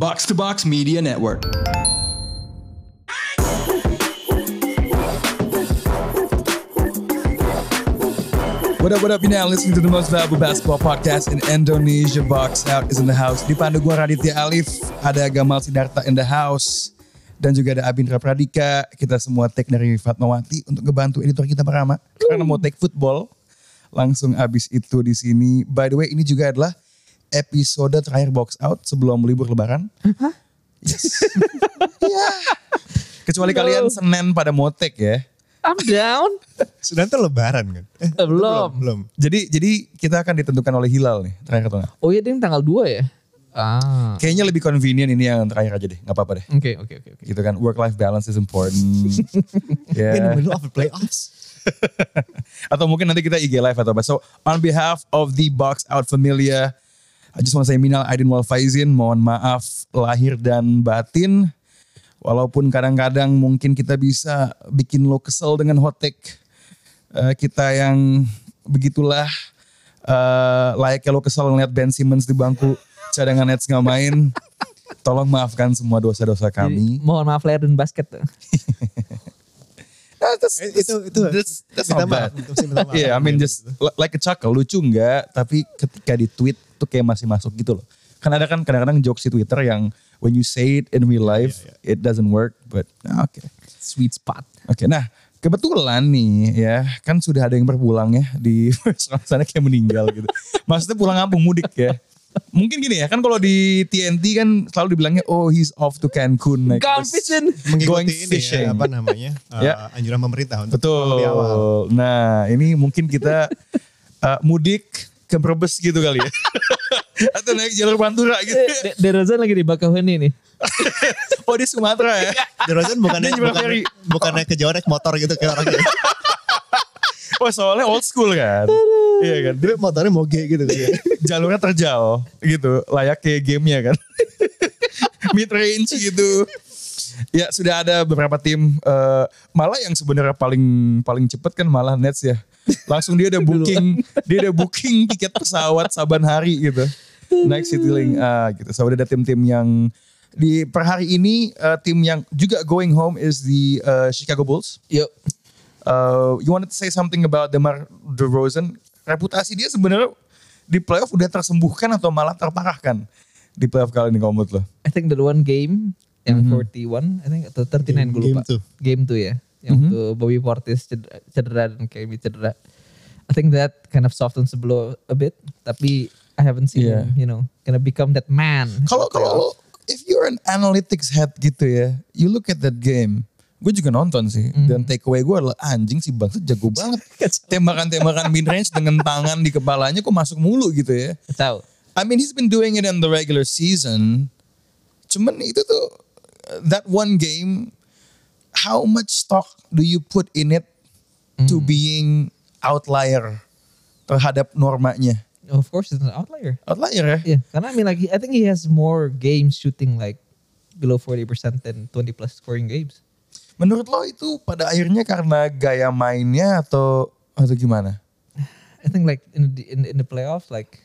Box to Box Media Network. What up, what up? You're now listening to the most valuable basketball podcast in Indonesia. Box Out is in the house. Di pandu gua Raditya Alif, ada Gamal Sidarta in the house, dan juga ada Abindra Pradika. Kita semua take dari Fatmawati untuk ngebantu editor kita Parama. Karena mau take football, langsung abis itu di sini. By the way, ini juga adalah episode terakhir Box Out sebelum libur Lebaran. Yes. Ya. Kecuali kalian Senin pada take ya. I'm down. Sudah itu lebaran kan? Eh, Belum. belum. Jadi jadi kita akan ditentukan oleh Hilal nih terakhir atau enggak? Oh iya, ini tanggal 2 ya? Ah. Kayaknya lebih convenient ini yang terakhir aja deh, nggak apa-apa deh. Oke, oke, oke. oke. Gitu kan, work life balance is important. Ya. In the middle of the playoffs. atau mungkin nanti kita IG live atau apa. So on behalf of the box out familia, I just want to say minal aidin wal faizin, mohon maaf lahir dan batin. Walaupun kadang-kadang mungkin kita bisa bikin lo kesel dengan hot take eh, kita yang begitulah eh layaknya lo kesel ngeliat Ben Simmons di bangku cadangan Nets nggak main. Tolong maafkan semua dosa-dosa kami. Jadi, mohon maaf lahir dan basket tuh. Nah, that's- Eh, itu itu that's- that's minta not bad. Iya, I mean just li- like a chuckle, lucu enggak, tapi ketika di tweet tuh kayak masih masuk gitu loh. Kan ada kan kadang-kadang jokes di Twitter yang when you say it in real life, it doesn't work, but nah, oke. Sweet spot. Oke, nah kebetulan nih ya, kan sudah ada yang berpulang ya di sana kayak meninggal gitu. Maksudnya pulang kampung mudik ya. Mungkin gini ya, kan kalau di TNT kan selalu dibilangnya, oh he's off to Cancun. naik Gone bus." fishing. Going fishing. ya, apa namanya? eh, Ya. anjuran pemerintah untuk lebih awal. Betul. Nah, ini mungkin kita uh, mudik ke Brebes gitu kali ya. Atau naik jalur Pantura gitu. De- DeRozan lagi di Bakauheni nih. Oh di Sumatera ya. DeRozan bukannya Dia juga bukan, ferry. bukannya ke Jawa naik motor gitu kayak orang gitu. Oh soalnya old school kan. Iya kan. Dia motornya moge gitu kan. Jalurnya terjal gitu. Layak kayak gamenya kan. Mid range gitu. Ya sudah ada beberapa tim. eh, malah yang sebenarnya paling paling cepet kan malah Nets ya. Langsung dia udah booking. dia udah booking tiket pesawat saban hari gitu. Naik Citylink ah, gitu. So udah ada tim-tim yang di per hari ini eh, tim yang juga going home is the eh, Chicago Bulls. Yuk. Uh, you wanted to say something about Demar DeRozan? Reputasi dia sebenarnya di playoff udah tersembuhkan atau malah terparahkan di playoff kali ini kalau menurut lo? I think the one game yang 41, I think atau 39 Game- gue game lupa. two. Game 2 ya. Yang waktu Bobby Portis cedera, cedera dan KD cedera. I think that kind of softens the blow a bit. Tapi I haven't seen Yeah. him, you know, gonna become that man. Kalau kalau if you're an analytics head gitu ya, you look at that game. Gue juga nonton sih dan takeaway gue adalah anjing si bangsa jago banget. Tembakan-tembakan mid range dengan tangan di kepalanya kok masuk mulu gitu ya. Tahu. I mean he's been doing it in the regular season. Cuman itu tuh that one game how much stock do you put in it to being outlier terhadap normanya? Of course, it's an outlier. Outlier ya? Yeah, karena I mean like I think he has more games shooting like below 40% than 20 plus scoring games. Menurut lo itu pada akhirnya karena gaya mainnya atau atau gimana? I think like in the, in, in the playoffs like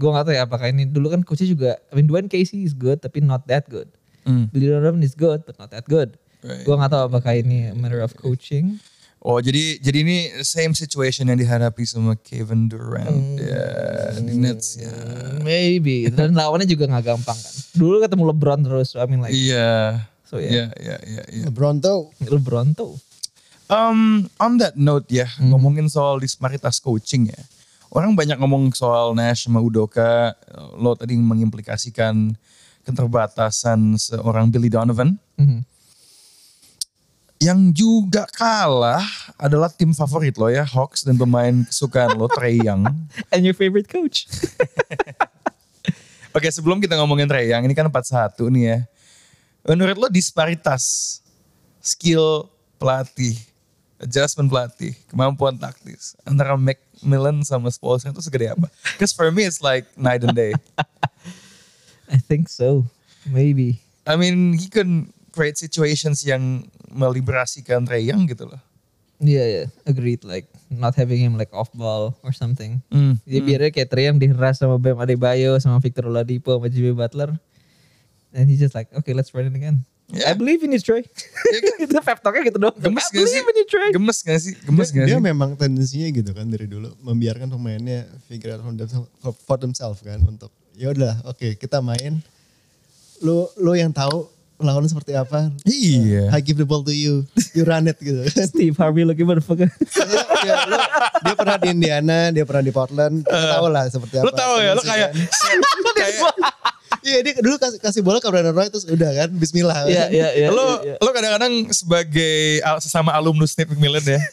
gua nggak tahu ya apakah ini dulu kan coachnya juga I mean Dwayne Casey is good tapi not that good. Hmm. Billy Donovan is good but not that good. Right. Gua nggak tahu apakah ini matter of coaching. Oh jadi jadi ini same situation yang dihadapi sama Kevin Durant ya di Nets ya. Maybe dan lawannya juga nggak gampang kan. Dulu ketemu LeBron terus I mean like Iya. So, yeah. Iya iya iya. iya. LeBron tuh LeBron tuh. Um, on that note ya, ngomongin soal disparitas coaching ya. Orang banyak ngomong soal Nash sama Udoka. Lo tadi mengimplikasikan keterbatasan seorang Billy Donovan. Mhm. Yang juga kalah adalah tim favorit lo ya, Hawks dan pemain kesukaan lo, Trey Young. And your favorite coach? Oke sebelum kita ngomongin Trey Young, ini kan 4-1 nih ya. Menurut lo disparitas skill pelatih, adjustment pelatih, kemampuan taktis antara Macmillan sama Spolstra itu segede apa? Because for me it's like night and day. I think so. Maybe. I mean he can create situations yang meliberasikan Trey Young gitu loh. Yeah, yeah, agreed. Like not having him like off ball or something. Hmm, Jadi biarnya kayak Trey yang diheras sama Bam Adebayo, sama Victor Oladipo, sama Jimmy Butler. And he's just like, okay, let's run it again. Yeah. I believe in you, Trey. itu pep talknya gitu doang. Gemes I gak sih? believe in you, Trey. Gemes gak sih? Gemes dia, gak dia sih? memang tendensinya gitu kan dari dulu membiarkan pemainnya figure out for themselves, kan untuk ya udah oke kita main lu lu yang tahu lawan seperti apa Iya. I give the ball to you you run it gitu kan Steve Harvey looking motherfucker. ya, lu, dia pernah di Indiana dia pernah di Portland kita tahu lah seperti apa Lo tau ya, lo tendensi kayak kan. kayak iya dia dulu kasih, kasih bola ke Brandon Roy terus udah kan Bismillah Iya, iya, iya. lo iya. lo kadang-kadang sebagai al- sesama alumnus Nate McMillan ya.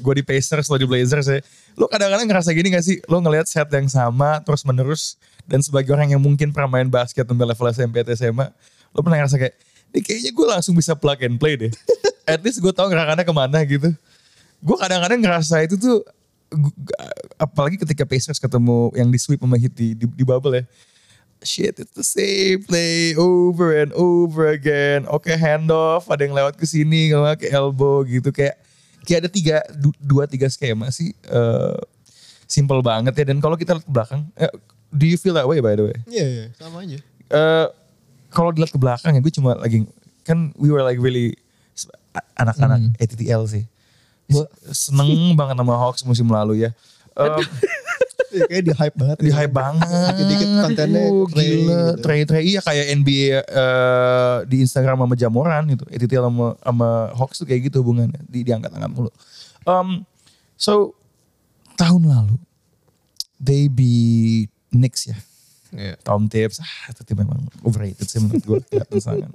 gue di Pacers, lo di Blazers ya. Lo kadang-kadang ngerasa gini gak sih? Lo ngelihat set yang sama terus menerus dan sebagai orang yang mungkin pernah main basket sampai level SMP atau SMA, lo pernah ngerasa kayak, ini kayaknya gue langsung bisa plug and play deh. At least gue tau gerakannya ke mana gitu. Gue kadang-kadang ngerasa itu tuh, apalagi ketika Pacers ketemu yang di sweep sama Heat di, di, di bubble ya shit it's the same play over and over again. Oke handoff, ada yang lewat ke sini, kalau nggak ke elbow gitu kayak kayak ada tiga du- dua tiga skema sih. eh simple banget ya dan kalau kita lihat ke belakang, eh, do you feel that way by the way? iya iya sama aja Eh kalau dilihat ke belakang ya gue cuma lagi kan we were like really anak-anak ATTL sih. Gue seneng banget sama Hawks musim lalu ya. Eh, Iya, kayak di hype banget di hype banget. Dikit-dikit kontennya Aduh, Trey gila. gitu. Trey iya kayak NBA eh, di Instagram sama Jamoran gitu. ETTL sama sama Hawks tuh kayak gitu hubungannya. Di diangkat-angkat mulu. Um, so tahun lalu they beat Knicks ya. Iya. Tom Tips, ah itu tim memang overrated sih menurut gue. Kelihatan sangat.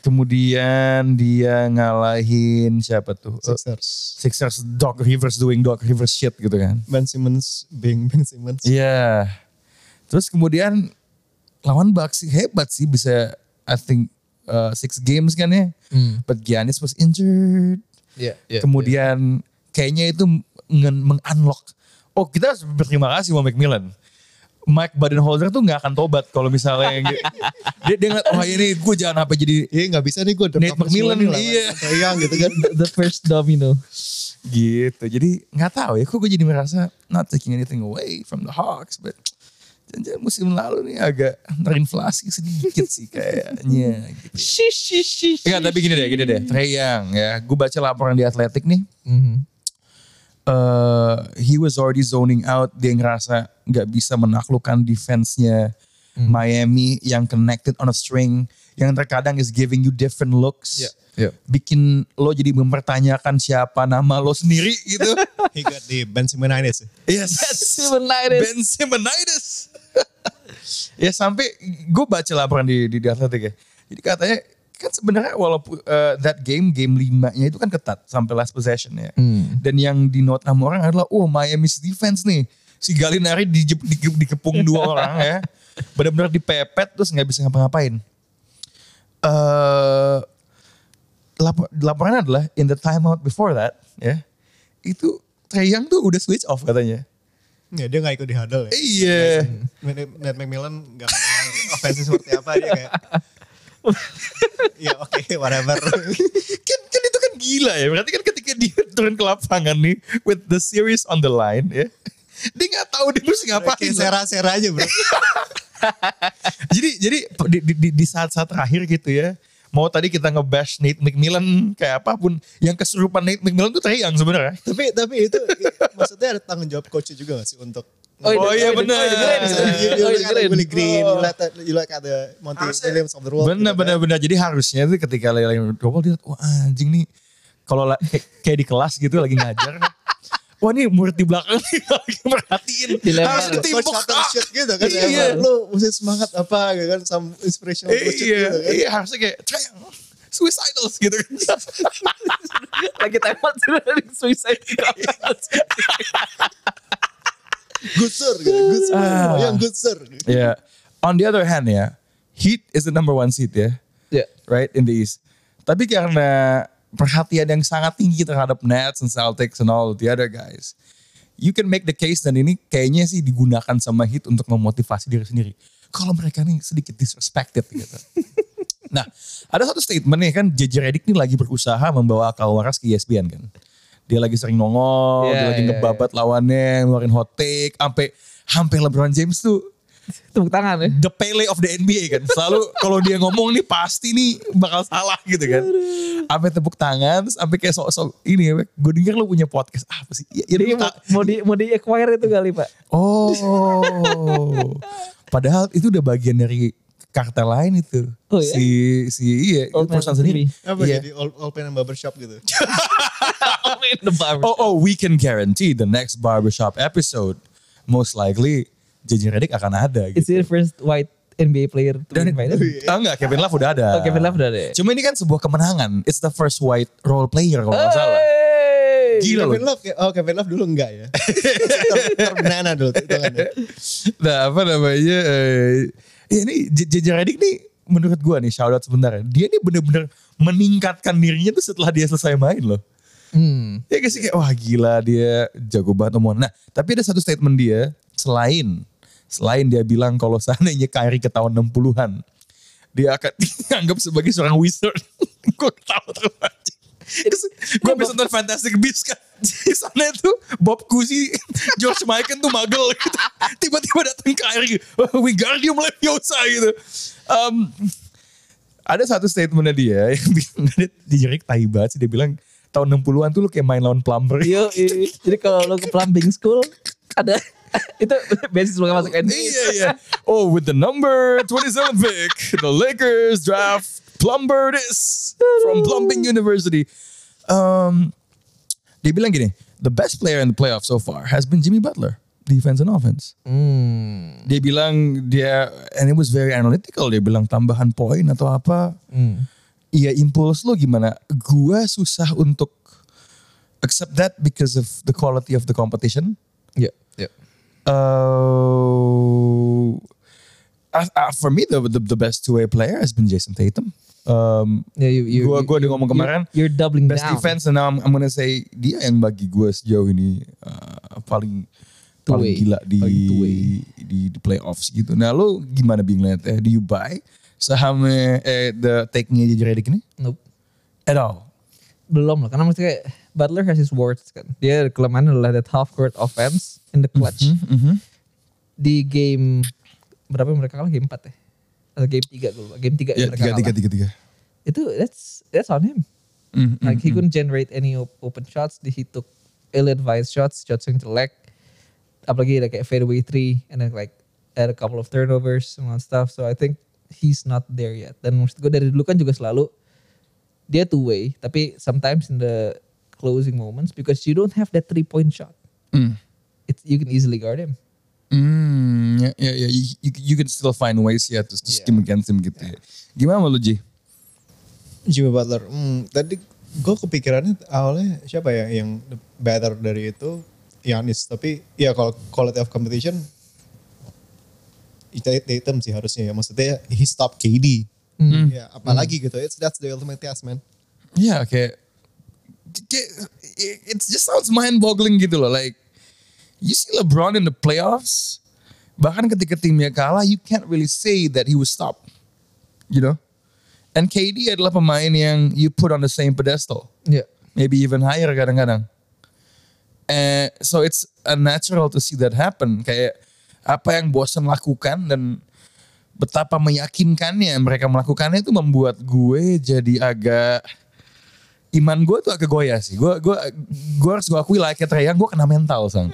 Kemudian dia ngalahin siapa tuh? Eh, Sixers Sixers Doc Rivers doing Doc Rivers shit gitu kan. Ben Simmons being Ben Simmons Iya. Terus kemudian lawan Bucks hebat sih bisa I think uh, six games kan ya. Hmm. But Giannis was injured. Iya, iya. kemudian kayaknya itu meng-unlock. Oh kita harus berterima kasih sama McMillan. Mike Badenholzer tuh nggak akan tobat kalau misalnya yang- dia dia ngeliat oh ini gue jangan apa jadi Iya nggak bisa nih gue Nate McMillan, iya. Yang gitu kan. The first domino. gitu. Jadi nggak tahu ya, kok gue jadi merasa not taking anything away from the Hawks, but jangan musim lalu nih agak terinflasi sedikit sih kayaknya. Gitu. Shish, shish, shish. Enggak, tapi gini deh, gini deh. Trey Young ya, gue baca laporan di Atletik nih. Mhm. eh he was already zoning out. Dia ngerasa nggak bisa menaklukkan defense-nya Miami yang connected on a string. Yang terkadang is giving you different looks. Iya, iya. Bikin lo jadi mempertanyakan siapa nama lo sendiri gitu. He got the Ben Simmons yes. Simmonitis. Ben Simmonitis. ya sampai gue baca laporan di, di, di Atletik ya. Jadi katanya kan sebenarnya walaupun uh, that game game limanya itu kan ketat sampai last possession ya. Hmm. Dan yang di note sama orang adalah oh Miami's defense nih. Si Galinari di, di, dikepung dua orang ya. Benar-benar dipepet terus nggak bisa ngapa-ngapain. Eh lapor, laporannya adalah in the timeout before that ya. Itu Trae Young tuh udah switch off katanya. Ya dia gak ikut di huddle ya. Iya. Nate McMillan gak offensive seperti apa dia kayak. Ya oke whatever. kan kan itu kan gila ya. Berarti kan ketika dia turun ke lapangan nih with the series on the line ya. Dia nggak tahu dia mesti ngapain. Kayak sera-sera aja bro. jadi jadi di, di, di- di saat-saat terakhir gitu ya. Mau tadi kita ngebash Nate McMillan kayak apa pun, yang kesurupan Nate McMillan tuh Young sebenarnya. tapi tapi itu maksudnya ada tanggung jawab coachnya juga gak sih untuk Oh, Oh, iya, oh, bener. Oh, you, you Oh, at dengerin. Willie Green, Oh. you the Monty Williams of the world. Bener gitu kan. bener. Jadi harusnya tuh ketika lagi double dia wah anjing nih kalau la- kayak, kayak di kelas gitu lagi ngajar. Wah ini murid di belakang nih lagi merhatiin. Harus Shutter Ah. shit gitu kan. Iya. Emang Lu mesti semangat apa gitu kan. Some inspirational iya, gitu kan. iya harusnya kayak suicidals gitu kan. Lagi di suicide. Good sir gitu. Good sir. Ah. Yang good sir. Yeah. On the other hand ya, Heat is the number one seed ya, Ya. right in the East. Tapi karena perhatian yang sangat tinggi terhadap Nets and Celtics and all the other guys, you can make the case dan ini kayaknya sih digunakan sama Heat untuk memotivasi diri sendiri. Kalau mereka nih sedikit disrespected gitu. nah, ada satu statement nih kan JJ Redick nih lagi berusaha membawa akal waras ke ESPN kan. Dia lagi sering nongol, Iya, dia lagi iya, ngebabat lawannya, ngeluarin hot take, sampai sampai LeBron James tuh Tepuk tangan ya. the Pele of the NBA kan. Selalu kalau dia ngomong nih pasti nih bakal salah gitu kan. Sampai tepuk tangan, sampai kayak sok-sok ini ya. Gue denger lu punya podcast apa sih? Ya, ya mau, mau di mau di acquire itu kali pak. Oh. Padahal itu udah bagian dari kartel lain itu. Oh, ya? Si si iya, Old perusahaan sendiri. Apa Iya. jadi all, all pen and barbershop gitu. In the barber. Oh, oh, we can guarantee the next barbershop episode most likely JJ Redick akan ada It's gitu. the first white NBA player to Dan be invited. oh, enggak, Kevin Love udah ada. Oh, Kevin Love udah ada ya? Cuma ini kan sebuah kemenangan. It's the first white role player kalau nggak salah. Gila Kevin loh. Love, oh Kevin Love dulu enggak ya. Ter- Terbenana dulu itu kan. ya. Nah apa namanya. Eh, ya ini J- JJ Redick nih menurut gua nih shout out sebentar ya. Dia nih bener-bener meningkatkan dirinya tuh setelah dia selesai main loh. Hmm. Ya gak sih kayak wah gila dia jago banget omongan. Nah tapi ada satu statement dia selain selain dia bilang kalau seandainya Kyrie ke tahun 60-an dia akan dianggap sebagai seorang wizard. gue ketawa terus aja. Gue bisa nonton Fantastic Beasts kan. Di sana itu Bob Cousy, George Michael tuh magel gitu. Tiba-tiba datang Kyrie. Oh, Wingardium Leviosa gitu. Um, ada satu statementnya dia yang bilang dia dijerik tai banget sih. Dia bilang tahun 60-an tuh lu kayak main lawan plumber. Yo, i- jadi kalau lo ke plumbing school ada itu beasiswa masuk NBA. Iya iya. Oh with the number 27 pick, the Lakers draft Plumber this from Plumbing University. Um, dia bilang gini, the best player in the playoffs so far has been Jimmy Butler, defense and offense. Hmm. Dia bilang dia and it was very analytical. Dia bilang tambahan poin atau apa. Hmm. Iya impuls lo gimana? Gua susah untuk accept that because of the quality of the competition. Ya, ya. Uh, uh, for me, the, the the best two way player has been Jason Tatum. Um, Ya, you, you, Gua- gua udah ngomong you're- kemarin, You're, doubling best down. defense, and now I'm, I'm gonna say dia yang bagi gue sejauh ini uh, paling paling Two-way. gila di, Paling di di playoffs gitu. Nah, lo gimana bing liatnya? Do you buy sahamnya eh the take-nya Redick ini? Nope. At all? Belum lah, karena maksudnya kayak Butler has his warts kan. Dia kelemahan adalah that half court offense in the clutch. Mhm. Di game berapa mereka kalah? Game 4 ya? Atau game 3 gue lupa. Game 3 Ya, mereka tiga, tiga, kalah. tiga, tiga. Itu that's that's on him. Mhm, Like he couldn't generate any op- open shots. He took ill-advised shots, shots yang jelek. Apalagi ada kayak fadeaway three and then like had a couple of turnovers and all stuff. So I think he's not there yet. Dan maksud gue dari dulu kan juga selalu dia two way, tapi sometimes in the closing moments because you don't have that three point shot, Mm. it's you can easily guard him. Hmm, ya, ya, ya. You, you, you can still find ways ya to, to Yeah. scheme against him gitu ya. Gimana lu Ji? Jimmy Butler. Hmm, tadi gue kepikirannya awalnya siapa ya yang better dari itu Yanis. Tapi ya kalau quality of competition itu Tatum sih harusnya ya. Maksudnya he stop KD. Ya, apalagi gitu. It's that's the ultimate test man. Ya kayak, kayak it just sounds mind boggling gitu loh. Like you see LeBron in the playoffs, bahkan ketika timnya kalah, you can't really say that he was stop. You know? And KD adalah pemain yang you put on the same pedestal. Yeah. maybe even higher kadang-kadang. Eh, so it's unnatural to see that happen. Kayak apa yang Boston lakukan dan betapa meyakinkannya mereka melakukannya itu membuat gue jadi agak iman gue tuh agak goyah sih. Gue gue gue harus gue akui like Trae Young, gue kena mental sang.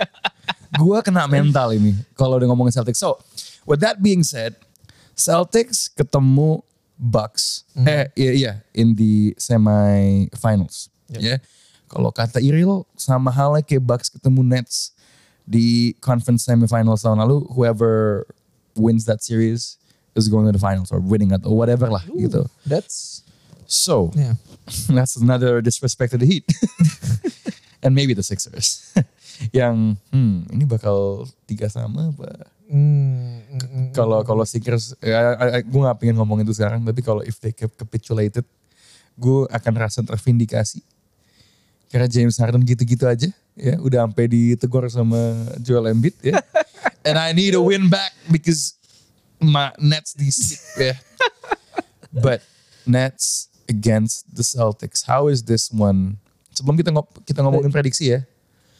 gue kena mental ini kalau udah ngomongin Celtics. So with that being said, Celtics ketemu Bucks. Eh iya iya in the semi finals. Ya. Kalau kata Iril sama halnya kayak Bucks ketemu Nets di conference semifinals tahun lalu, whoever wins that series is going to the finals or winning it or whatever lah gitu. That's So yeah. that's another disrespect to the Heat. And maybe the Sixers. Yang hmm, ini bakal tiga sama apa? Mm, mm, mm. Kalau kalau Sixers, ya, gue nggak pengen ngomong itu sekarang. Tapi kalau if they cap- capitulated, gue akan rasa tervindikasi. Karena James Harden gitu-gitu aja, ya udah sampai ditegur sama Joel Embiid ya. And I need a win back because my Nets di ya. But Nets against the Celtics, how is this one? Sebelum kita ngop kita ngomongin prediksi ya.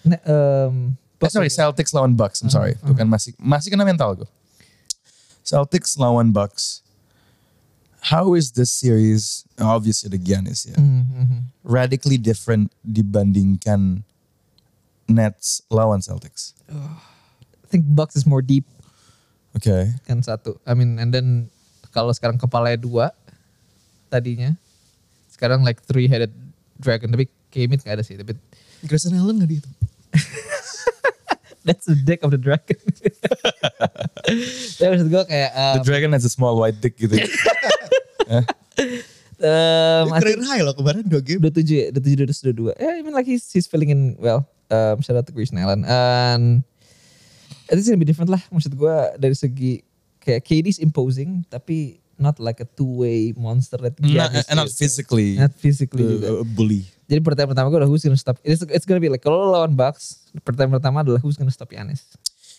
Ne- um, Eh, sorry, Celtics lawan Bucks. I'm sorry. Itu kan masih masih kena mental gue. Celtics lawan Bucks. How is this series? Obviously the Giannis ya. Mhm. Radically different dibandingkan Nets lawan Celtics. I think Bucks is more deep Oke. kan satu. I mean and then kalau sekarang kepalanya dua tadinya sekarang like three headed dragon tapi Kemit gak ada sih tapi Grayson Allen gak dihitung? that's the deck of the dragon. Tapi maksud gue kayak The um, Dragon has a small white dick gitu. um, I Career think high loh kemarin dua game. udah tujuh ya, udah tujuh udah sudah dua. Yeah, I mean like he's he's filling in well. Um, shout out to Grayson Allen. And it's gonna be different lah. Maksud gue dari segi kayak KD is imposing tapi not like a two way monster that not, Giannis and not physically. Not physically juga. uh, bully. Jadi pertanyaan pertama gue udah who's gonna stop. It's, it's gonna be like kalau lawan Bucks, pertanyaan pertama adalah who's gonna stop Giannis.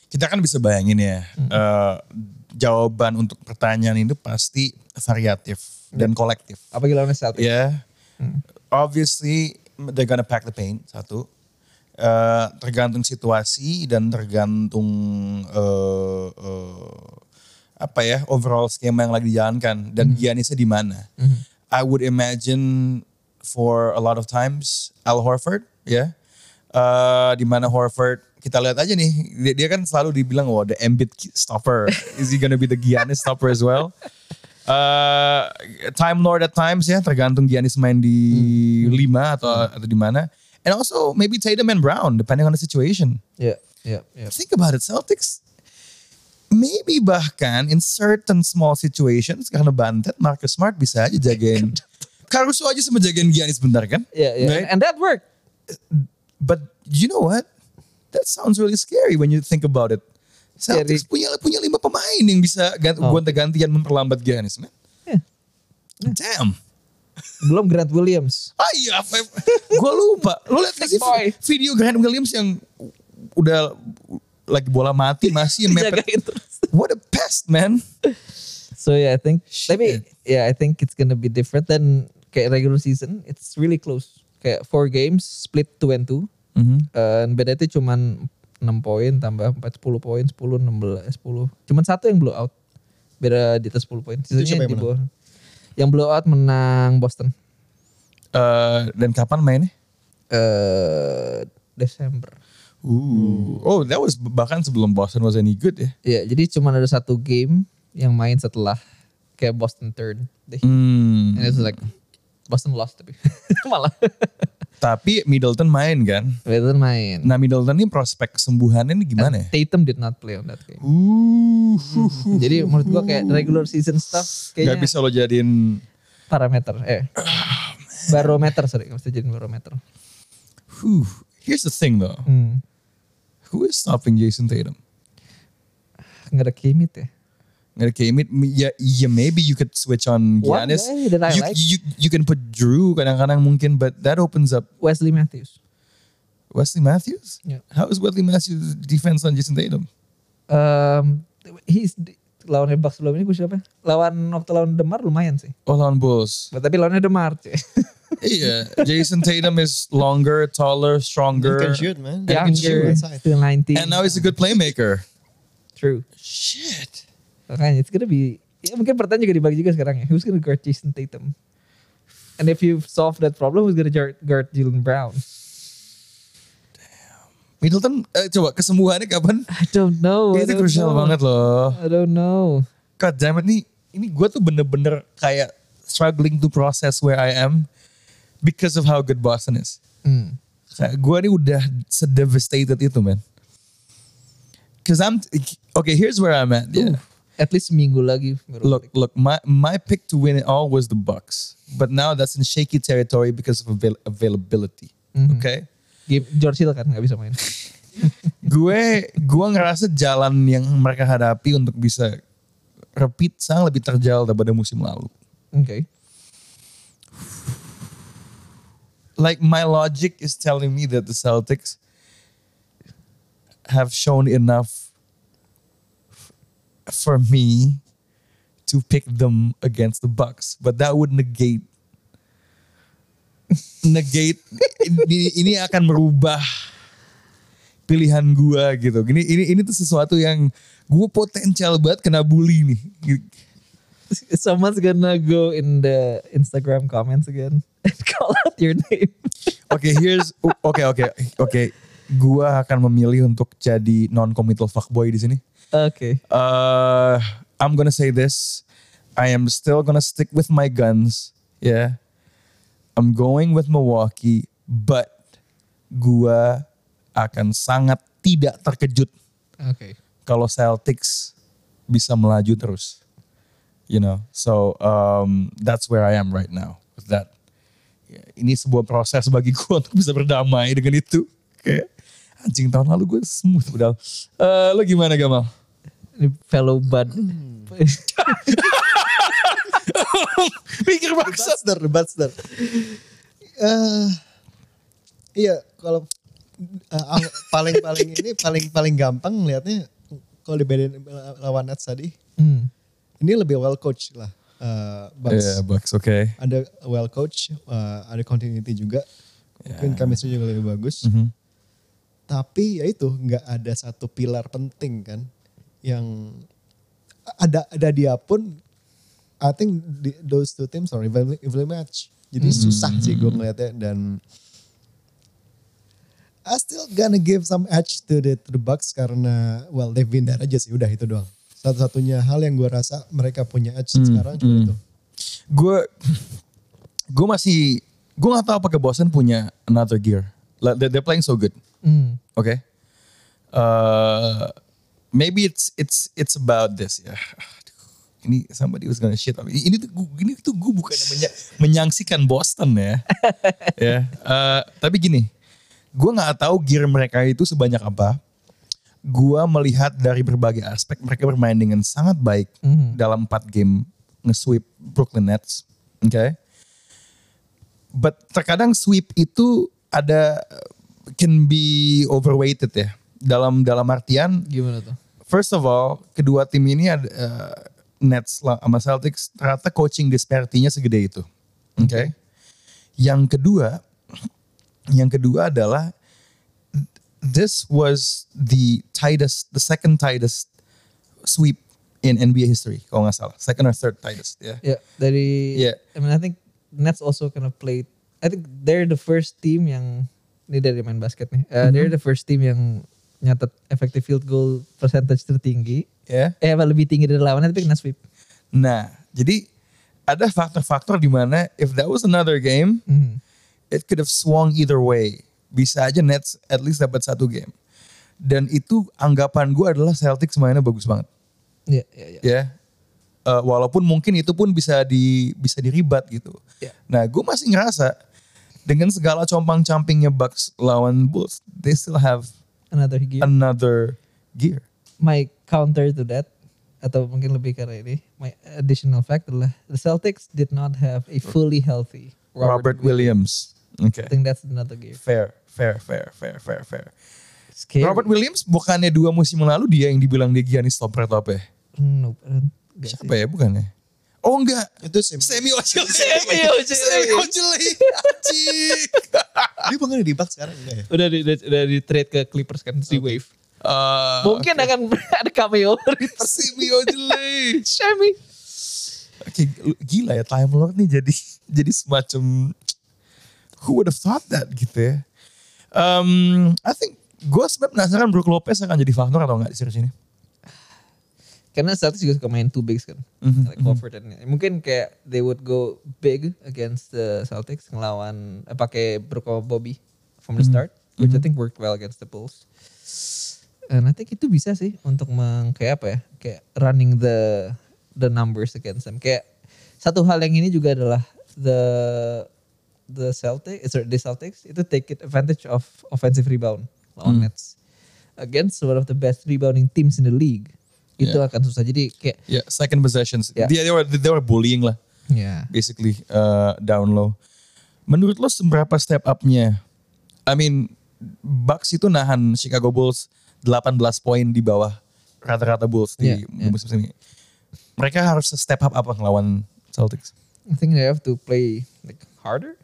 Kita kan bisa bayangin ya, eh, jawaban untuk pertanyaan itu pasti variatif dan kolektif. Apalagi lawan Celtics. Ya, obviously they're gonna pack the paint satu. Eh, tergantung situasi dan tergantung eh, eh, apa ya overall skema yang lagi dijalankan dan Giannisnya di mana. I would imagine for a lot of times Al Horford ya, Eh, di mana Horford kita lihat aja nih dia, dia kan selalu dibilang wah the Embiid stopper is he gonna be the Giannis stopper as well? Uh, time Lord at times ya tergantung Giannis main di lima atau atau di mana. And also maybe Tatum and Brown depending on the situation. Yeah, yeah, yeah. Think about it Celtics. Maybe bahkan in certain small situations karena bantet Marcus Smart bisa aja jagain. Caruso aja sama jagain Giannis bentar kan? Yeah, yeah. Right? And, that worked. But you know what? That sounds really scary when you think about it. Celtics Scary. punya punya lima pemain yang bisa ganti, Oh. gonta-gantian memperlambat Giannis, man. Yeah. Damn. Belum Grant Williams. Ah iya, gue lupa. Lo liat sih video Grant Williams yang udah lagi bola mati masih mepet. What a pest, man. So yeah, I think Shit. tapi yeah, I think it's gonna be different than kayak regular season. It's really close. Kayak four games split two and two. Mhm. And beda itu cuman 6 poin tambah 4 10 poin 10 16 10. Cuman satu yang blowout. Beda di atas 10 poin. Sisanya yang di menang? bawah. Yang blowout menang Boston. Eh, dan kapan mainnya? Eh Desember. Ooh. Oh, that was bahkan sebelum Boston was any good ya. Iya, jadi cuma ada satu game yang main setelah kayak Boston turn. Deh. Hmm. And it's like Boston lost tapi malah. Tapi Middleton main kan. Middleton main. Nah Middleton ini prospek kesembuhannya ini gimana ya? Tatum did not play on that game. Uh, Jadi menurut gua kayak regular season stuff Gak kayaknya bisa lo jadiin parameter. Eh. barometer sorry, nggak bisa jadi barometer. Whew. Here's the thing though. Hmm. Who is stopping Jason Tatum? Nggak ada Kimit ya. Nggak ada Kemit. Yeah, yeah, maybe you could switch on Giannis. that I you, like. you, you can put Drew kadang-kadang mungkin, but that opens up Wesley Matthews. Wesley Matthews. Yeah. How is Wesley Matthews defense on Jason Tatum? Um, he's lawan Bucks sebelum ini gue siapa? Lawan waktu lawan Demar lumayan sih. Oh, lawan Bulls. But, tapi lawannya Demar iya, Jason Tatum is longer, taller, stronger. can shoot man. Younger, can shoot still 19. And now he's a good playmaker. True. Shit. Makanya it's gonna be ya mungkin pertanyaan juga dibagi juga sekarang ya. Who's gonna guard Jason Tatum? And if you solve that problem, who's gonna guard, guard Jalen Brown? Middleton, eh, coba kesembuhannya kapan? I don't know. I itu don't krusial know. banget loh. I don't know. God damn it nih, ini gue tuh bener-bener kayak struggling to process where I am because of how good Boston is. Hmm. Kayak gue nih udah sedevastated itu man. Cause I'm, okay here's where I'm at. Yeah. At least seminggu lagi. Look, look, my my pick to win it all was the Bucks, but now that's in shaky territory because of avail- availability. Mhm. Okay, Game George Hill kan nggak bisa main. gue gue ngerasa jalan yang mereka hadapi untuk bisa repeat sang lebih terjal daripada musim lalu. Oke. Like my logic is telling me that the Celtics have shown enough for me to pick them against the Bucks, but that would negate negate ini, ini akan merubah pilihan gua gitu. Gini ini ini tuh sesuatu yang gue potensial banget kena bully nih. Someone's gonna go in the Instagram comments again and call your name. Oke, here's oke oke oke. Gua akan memilih untuk jadi non committal fuckboy di sini. Okay. Uh, I'm gonna say this. I am still gonna stick with my guns. Yeah. I'm going with Milwaukee, but gua akan sangat tidak terkejut Okay. kalau Celtics bisa melaju terus. You know, so um, that's where I am right now with that. Ya, ini sebuah proses bagi gue untuk bisa berdamai dengan itu. Kayak anjing tahun lalu gue smooth padahal. Eh, lo gimana Gamal? Ini fellow bud. Pikir bangsat. Buster, Buster. Eh, iya, kalau eh, ang- paling-paling ini paling-paling gampang lihatnya kalau dibedain lawan Nets tadi, Hmm. ini lebih well coach lah. Eh, Bucks. Yeah, Bucks, oke. Ada well coach, eh, ada continuity juga. Mungkin chemistry juga lebih bagus. Mhm. Tapi ya itu nggak ada satu pilar penting kan yang ada ada dia pun I think the- those two teams are evenly, evenly match. Jadi susah sih gue ngeliatnya dan I still gonna give some edge to the to the Bucks karena well they've been there aja sih udah itu doang. Satu-satunya hal yang gue rasa mereka punya edge sekarang cuma itu. Gue gue masih gue nggak tahu apakah Boston punya another gear. Like, they're, playing so good. Hmm. Okay. Uh, maybe it's it's it's about this ya. Aduh, Ini somebody was gonna shit on me. Ini tuh ini tuh gue bukan menya, menyangsikan Boston ya. ya. uh, tapi gini, gue nggak tahu gear mereka itu sebanyak apa. Gue melihat dari berbagai aspek mereka bermain dengan sangat baik dalam 4 game nge-sweep Brooklyn Nets. Oke. But terkadang sweep itu ada can be overweighted ya. Dalam dalam artian Gimana tuh? first of all, kedua tim ini ada uh, Nets lah sama Celtics ternyata coaching disparity-nya segede itu. Oke. Yang kedua, yang kedua adalah this was the tightest, the second tightest sweep in NBA history kalau nggak salah, second or third tightest ya. Ya dari. Yeah. I mean I think Nets also kind of played. I think they're the first team yang ini dari main basket nih. Uh, They're the first team yang nyatet effective field goal percentage tertinggi. Ya. Eh apa lebih tinggi dari lawannya tapi kena sweep. Nah, jadi ada faktor-faktor di mana if that was another game, Hmm. it could have swung either way. Bisa aja Nets at least dapat satu game. Dan itu anggapan gue adalah Celtics mainnya bagus banget. Iya iya iya. Ya. Eh, walaupun mungkin itu pun bisa di bisa diribat gitu. Ya. Nah, gue masih ngerasa dengan segala compang-campingnya Bucks lawan Bulls, they still have Another gear. another gear. my counter to that atau mungkin lebih karena ini my additional fact adalah the Celtics did not have a fully healthy Robert, Williams. Oke. I think that's another game. Fair, fair, fair, fair, fair, fair. Scary. Robert Williams bukannya dua musim lalu dia yang dibilang dia Giannis top rate top ya? Nope, Siapa ya bukannya? Oh enggak. Itu semi. Semi Ojele. Semi Ojeleye. Semi Ojele. Dia bukan di Bucks sekarang enggak ya? sih. Udah di, udah di trade ke Clippers kan si Wave. Eh, Mungkin akan ada cameo dari Semi Ojele. Semi. Oke, gila ya Time Lord nih jadi jadi semacam who would have thought that gitu ya. Um, I think gue sebenarnya penasaran Brook Lopez akan jadi faktor atau enggak di series ini. Karena Celtics juga suka main two bigs kan. Like Horford dan mungkin kayak they would go big against the Celtics ngelawan eh, pakai Brook sama Bobby from the start, which I think worked well against the Bulls. And I think itu bisa sih untuk meng kayak apa ya? Kayak running the the numbers against them. Kayak satu hal yang ini juga adalah the the Celtics, eh, sorry, the Celtics itu take it advantage of offensive rebound lawan Nets against one of the best rebounding teams in the league. Itu Yeah. akan susah. Jadi kayak Ya, second possessions. Ya. Dia they were they were bullying lah. ya basically uh, down low. Menurut lo seberapa step up-nya? I mean, Bucks itu nahan Chicago Bulls 18 poin di bawah rata-rata Bulls di Yeah, yeah. musim ini. Mereka harus step up apa ngelawan Celtics? I think they have to play like harder.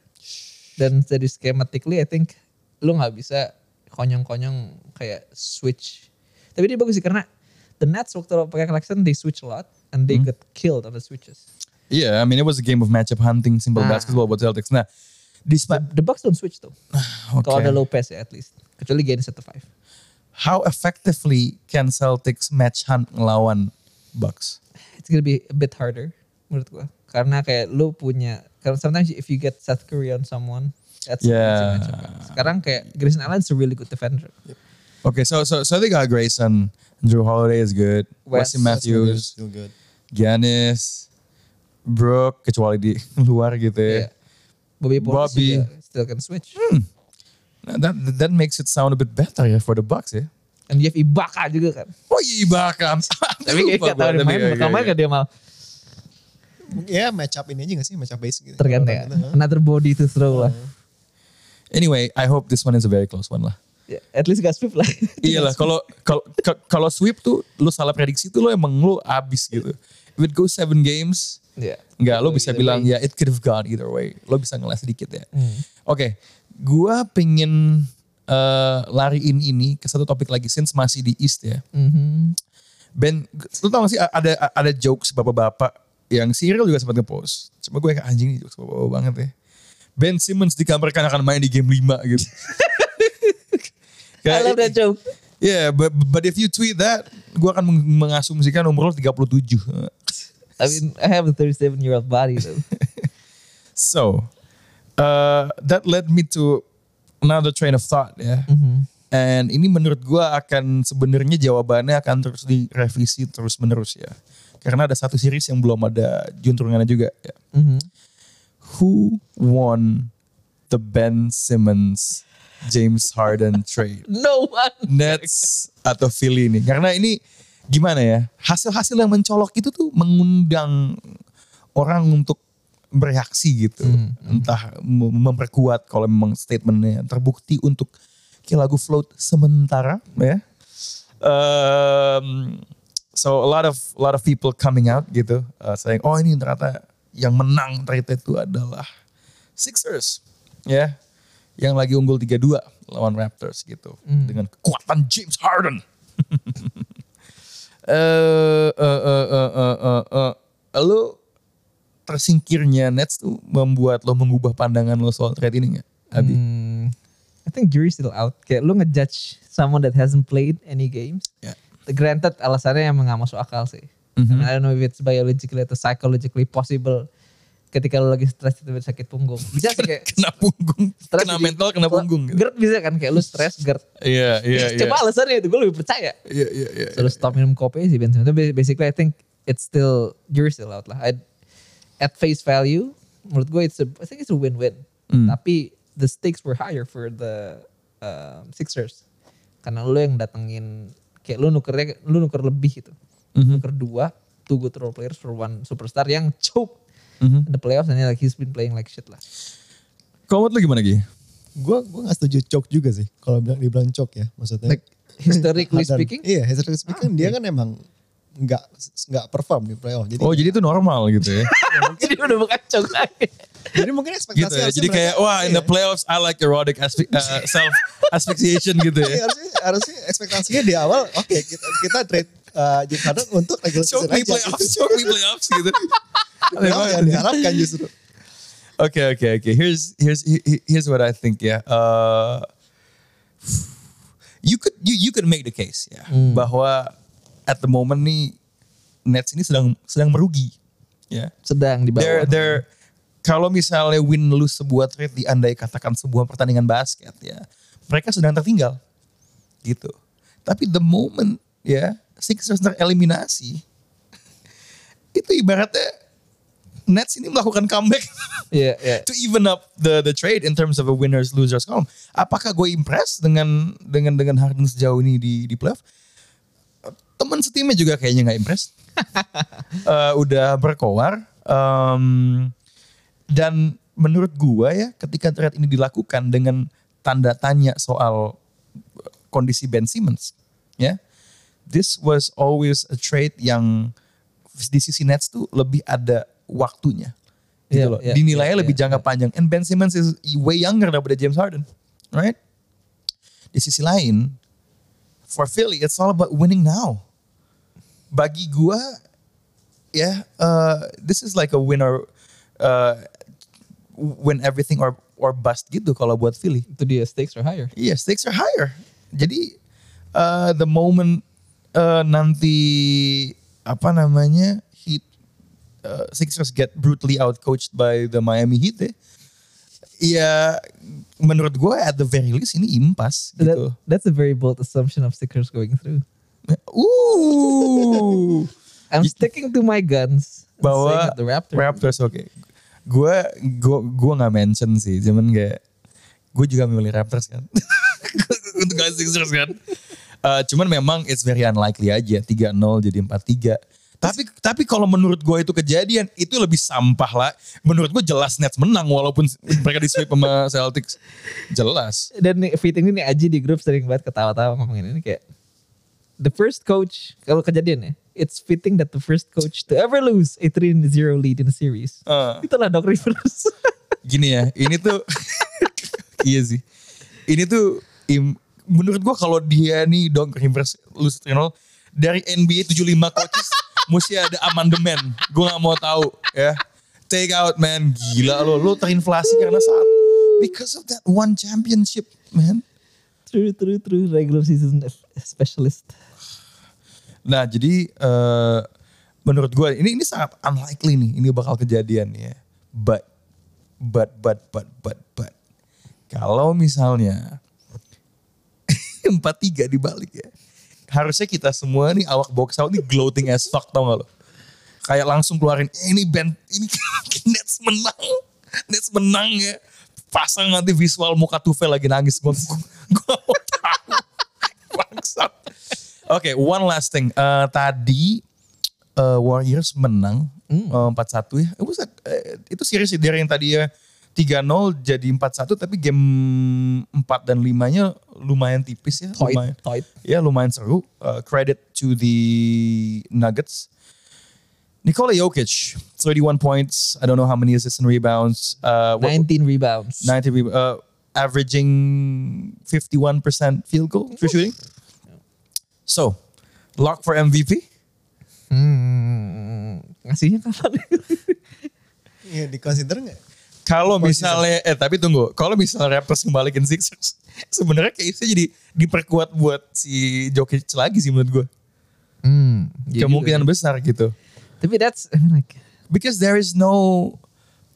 Dan dari schematically I think lu nggak bisa konyong-konyong kayak switch. Tapi dia bagus sih karena the Nets waktu pakai Claxton they switch a lot and they Hmm. get killed on the switches. Yeah, I mean it was a game of matchup hunting, simple Ah. basketball buat Celtics. Nah, di The, the Bucks don't switch tuh. Oke. Kalau ada Lopez ya at least. Kecuali at the five. how effectively can Celtics match hunt ngelawan Bucks? It's gonna be a bit harder menurut gua. Karena kayak lu punya, sometimes if you get Seth Curry on someone, that's Yeah. matchup. Sekarang kayak Grayson Allen's a really good defender. Okay, so so so they got Grayson, Drew Holiday is good, Wes- Wesley Matthews, Still good. Giannis, Brook kecuali di luar gitu ya. Yeah. Bobby Portis Bobby. juga still can switch. Nah, that that makes it sound a bit better ya for the Bucks ya. And you have Ibaka juga kan. Oh iya Ibaka. Tapi kayak gak tau dia main, bakal main gak dia mau. Ya match up ini aja gak sih? Match up basic gitu. Tergantung ya. Gitu? Another body to throw lah. Anyway, I hope this one is a very close one lah. Ya, at least gak sweep lah. Iya lah, kalau kalau ka- kalau sweep tuh lu salah prediksi tuh lu emang lu abis gitu. If it goes seven games, Iya. Enggak, lo bisa bilang way. ya it could have gone either way. Lo bisa ngeles sedikit ya. Hmm. Oke, gua pengen eh, lariin ini ke satu topik lagi since masih di East ya. Mhm. Ben, lo tau gak sih ada ada jokes bapak-bapak yang Cyril juga sempat ngepost. Cuma gue kayak anjing jokes bapak-bapak banget ya. Ben Simmons dikabarkan akan main di game 5 gitu. I love that joke. Yeah, but, but if you tweet that, gue akan meng- mengasumsikan umur lo 37. I mean, I have a 37 year old body though. So, uh, that led me to another train of thought ya. And ini menurut gua akan sebenarnya jawabannya akan terus direvisi terus menerus ya. Karena ada satu series yang belum ada juntrungannya juga ya. Mhm. Who won the Ben Simmons James Harden trade? No one. Nets atau Philly ini? Karena ini gimana ya? Hasil-hasil yang mencolok itu tuh mengundang orang untuk bereaksi gitu. Entah mem- memperkuat kalau memang statementnya terbukti untuk kayak lagu float sementara ya. Um, so a lot of a lot of people coming out gitu uh, saying oh ini ternyata yang menang trade itu adalah Sixers ya yang lagi unggul 3-2 lawan Raptors gitu dengan kekuatan James Harden. Eh eh eh eh eh eh, eh. lo tersingkirnya Nets tuh membuat lo mengubah pandangan lo soal trade ini nggak? Abi? Hmm, I think jury's still out. Kayak lu ngejudge someone that hasn't played any games. Ya. Granted alasannya emang gak masuk akal sih. Mean, I don't know if it's biologically atau psychologically possible ketika lu lagi stres itu sakit punggung. Bisa sih kayak Kena punggung, stres kena mental, kena punggung. gitu. GERD bisa kan kayak lu stres GERD. Iya iya iya. Coba alasannya itu gue lebih percaya. Iya iya iya. So lu stop minum kopi sih Ben. Tapi Basically I think it's still jury's still out lah. I, at face value menurut gue it's a, I think it's a win-win. Hmm. Tapi the stakes were higher for the um, Sixers. Karena lu yang datengin kayak lu nukernya lu nuker lebih gitu. Mhm. Nuker dua two good role players for one superstar yang choke Mhm. in the playoffs and like he's been playing like shit lah. Kalau lo gimana Gi? Gue gue gak setuju choke juga sih. Kalau bilang dibilang choke ya maksudnya. Like historically speaking, Iya, historically speaking dia kan emang nggak nggak perform di playoff. Jadi Oh jadi itu normal gitu ya? jadi udah bukan choke lagi. jadi mungkin ekspektasi gitu ya. Jadi kayak wah in the iya. playoffs I like erotic asphy- uh, self asphyxiation gitu Iya, ya. harusnya, harusnya ekspektasinya di awal oke kita, kita trade uh, James Harden untuk regular Show season me aja playoffs, gitu. show me playoffs gitu. Aneh Playoff banget yang ya. diharapkan justru. Oke oke oke. Here's here's he- he- here's what I think ya. Uh, you could you you could make the case ya bahwa at the moment nih Nets ini sedang sedang merugi. Ya. Sedang di They're bawah. they're kalau misalnya win lose sebuah trade diandai katakan sebuah pertandingan basket ya, mereka sedang tertinggal. Gitu. Tapi the moment ya Sixers tereliminasi itu ibaratnya Nets ini melakukan comeback Iya, iya. to even up the the trade in terms of a winners losers column. Apakah gue impress dengan dengan dengan Harden sejauh ini di di playoff? Teman setimnya juga kayaknya nggak impress. Eh, udah berkoar. Em, dan menurut gua ya ketika trade ini dilakukan dengan tanda tanya soal kondisi Ben Simmons, ya, this was always a trade yang di sisi Nets tuh lebih ada waktunya. Gitu Iya, loh. iya, Dinilainya iya, lebih iya, jangka panjang. And Ben Simmons is way younger daripada James Harden, right? Di sisi lain, for Philly, it's all about winning now. Bagi gua, ya, uh, this is like a winner, uh, win everything or or bust gitu kalau buat Philly. Itu dia stakes are higher. Iya, stakes are higher. Jadi uh, the moment uh, nanti apa namanya Heat uh, Sixers get brutally outcoached by the Miami Heat ya. Ya menurut gue at the very least ini impas That, gitu. that's a very bold assumption of Sixers going through. Uh, I'm sticking to my guns. bahwa that the Raptors. Raptors oke. Gue gue gue nggak mention sih, cuman kayak gue juga memilih Raptors kan. Untuk gak Sixers kan. Eh, cuman memang it's very unlikely aja 3-0 jadi 4-3. Tapi tapi kalau menurut gue itu kejadian itu lebih sampah lah. Menurut gue jelas Nets menang walaupun mereka di sweep sama Celtics. Jelas. Dan fitting ini Aji di grup sering banget ketawa-tawa ngomongin ini kayak the first coach kalau kejadian ya it's fitting that the first coach to ever lose a 3-0 lead in a series. Eh. Itulah Doc Rivers. gini ya, ini tuh iya sih. Ini tuh im- menurut gua kalau dia nih Doc Rivers lose 3-0 dari NBA 75 coaches mesti ada amandemen. Gua nggak mau tahu ya. Take out man, gila lo, lo terinflasi karena saat because of that one championship, man. true, true, true. Regular season specialist. Nah, jadi eh menurut gue ini ini sangat unlikely nih ini bakal kejadian ya. But but but but but but kalau misalnya 4-3 dibalik ya. Harusnya kita semua nih awak box out nih gloating as fuck tau gak lo? Kayak langsung keluarin "Eh, ini band ini Nets menang. Nets menang ya. Pasang nanti visual muka Tufel lagi nangis. Gue gue mau tahu. Bangsat. Oke, one last thing. Eh, tadi eh, Warriors menang eh, 4-1 ya. Eh, itu series dari yang tadi ya 3-0 jadi 4-1 tapi game 4 dan 5-nya lumayan tipis ya. Tight, lumayan, tight. Ya lumayan seru. Uh, credit to the Nuggets. Nikola Jokic, 31 points. I don't know how many assists and rebounds. Uh, what- 19 rebounds. 90 rebounds. Uh, averaging 51% field goal for shooting. So, lock for MVP? Hmm, ngasihnya kapan? Iya, di consider nggak? Kalau misalnya, eh tapi tunggu, kalau misalnya Raptors kembaliin Sixers, sebenarnya case-nya jadi diperkuat buat si Jokic lagi sih menurut gue. hmm, iya Kemungkinan juga. besar gitu. Tapi that's I mean, like Because there is no...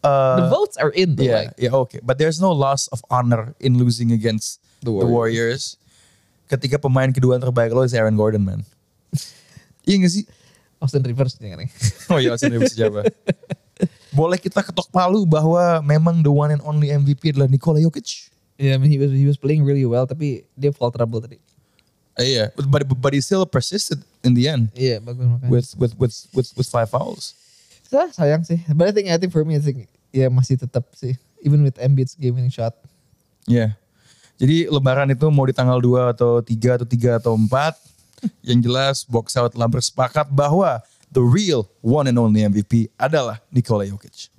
Uh, the votes are in though. Yeah, Like, yeah, okay. But there's no loss of honor in losing against the The Warriors. Ketika pemain kedua terbaik lo is Aaron Gordon, man. iya gak sih? Austin Rivers nih kan. Oh iya, Austin Rivers siapa? Boleh kita ketok palu bahwa memang the one and only MVP adalah Nikola Jokic? Yeah, I mean he was he was playing really well tapi dia fall trouble tadi. Uh, yeah, but but he still persisted in the end Iya, bagus makanya. with with with with with five fouls. Sa- sayang sih. But I think I think for me I think ya masih tetap sih even with Embiid's game winning shot. Yeah. Jadi lebaran itu mau di tanggal 2 atau 3 atau 3 atau 4. Yang jelas box out telah bersepakat bahwa the real one and only MVP adalah Nikola Jokic.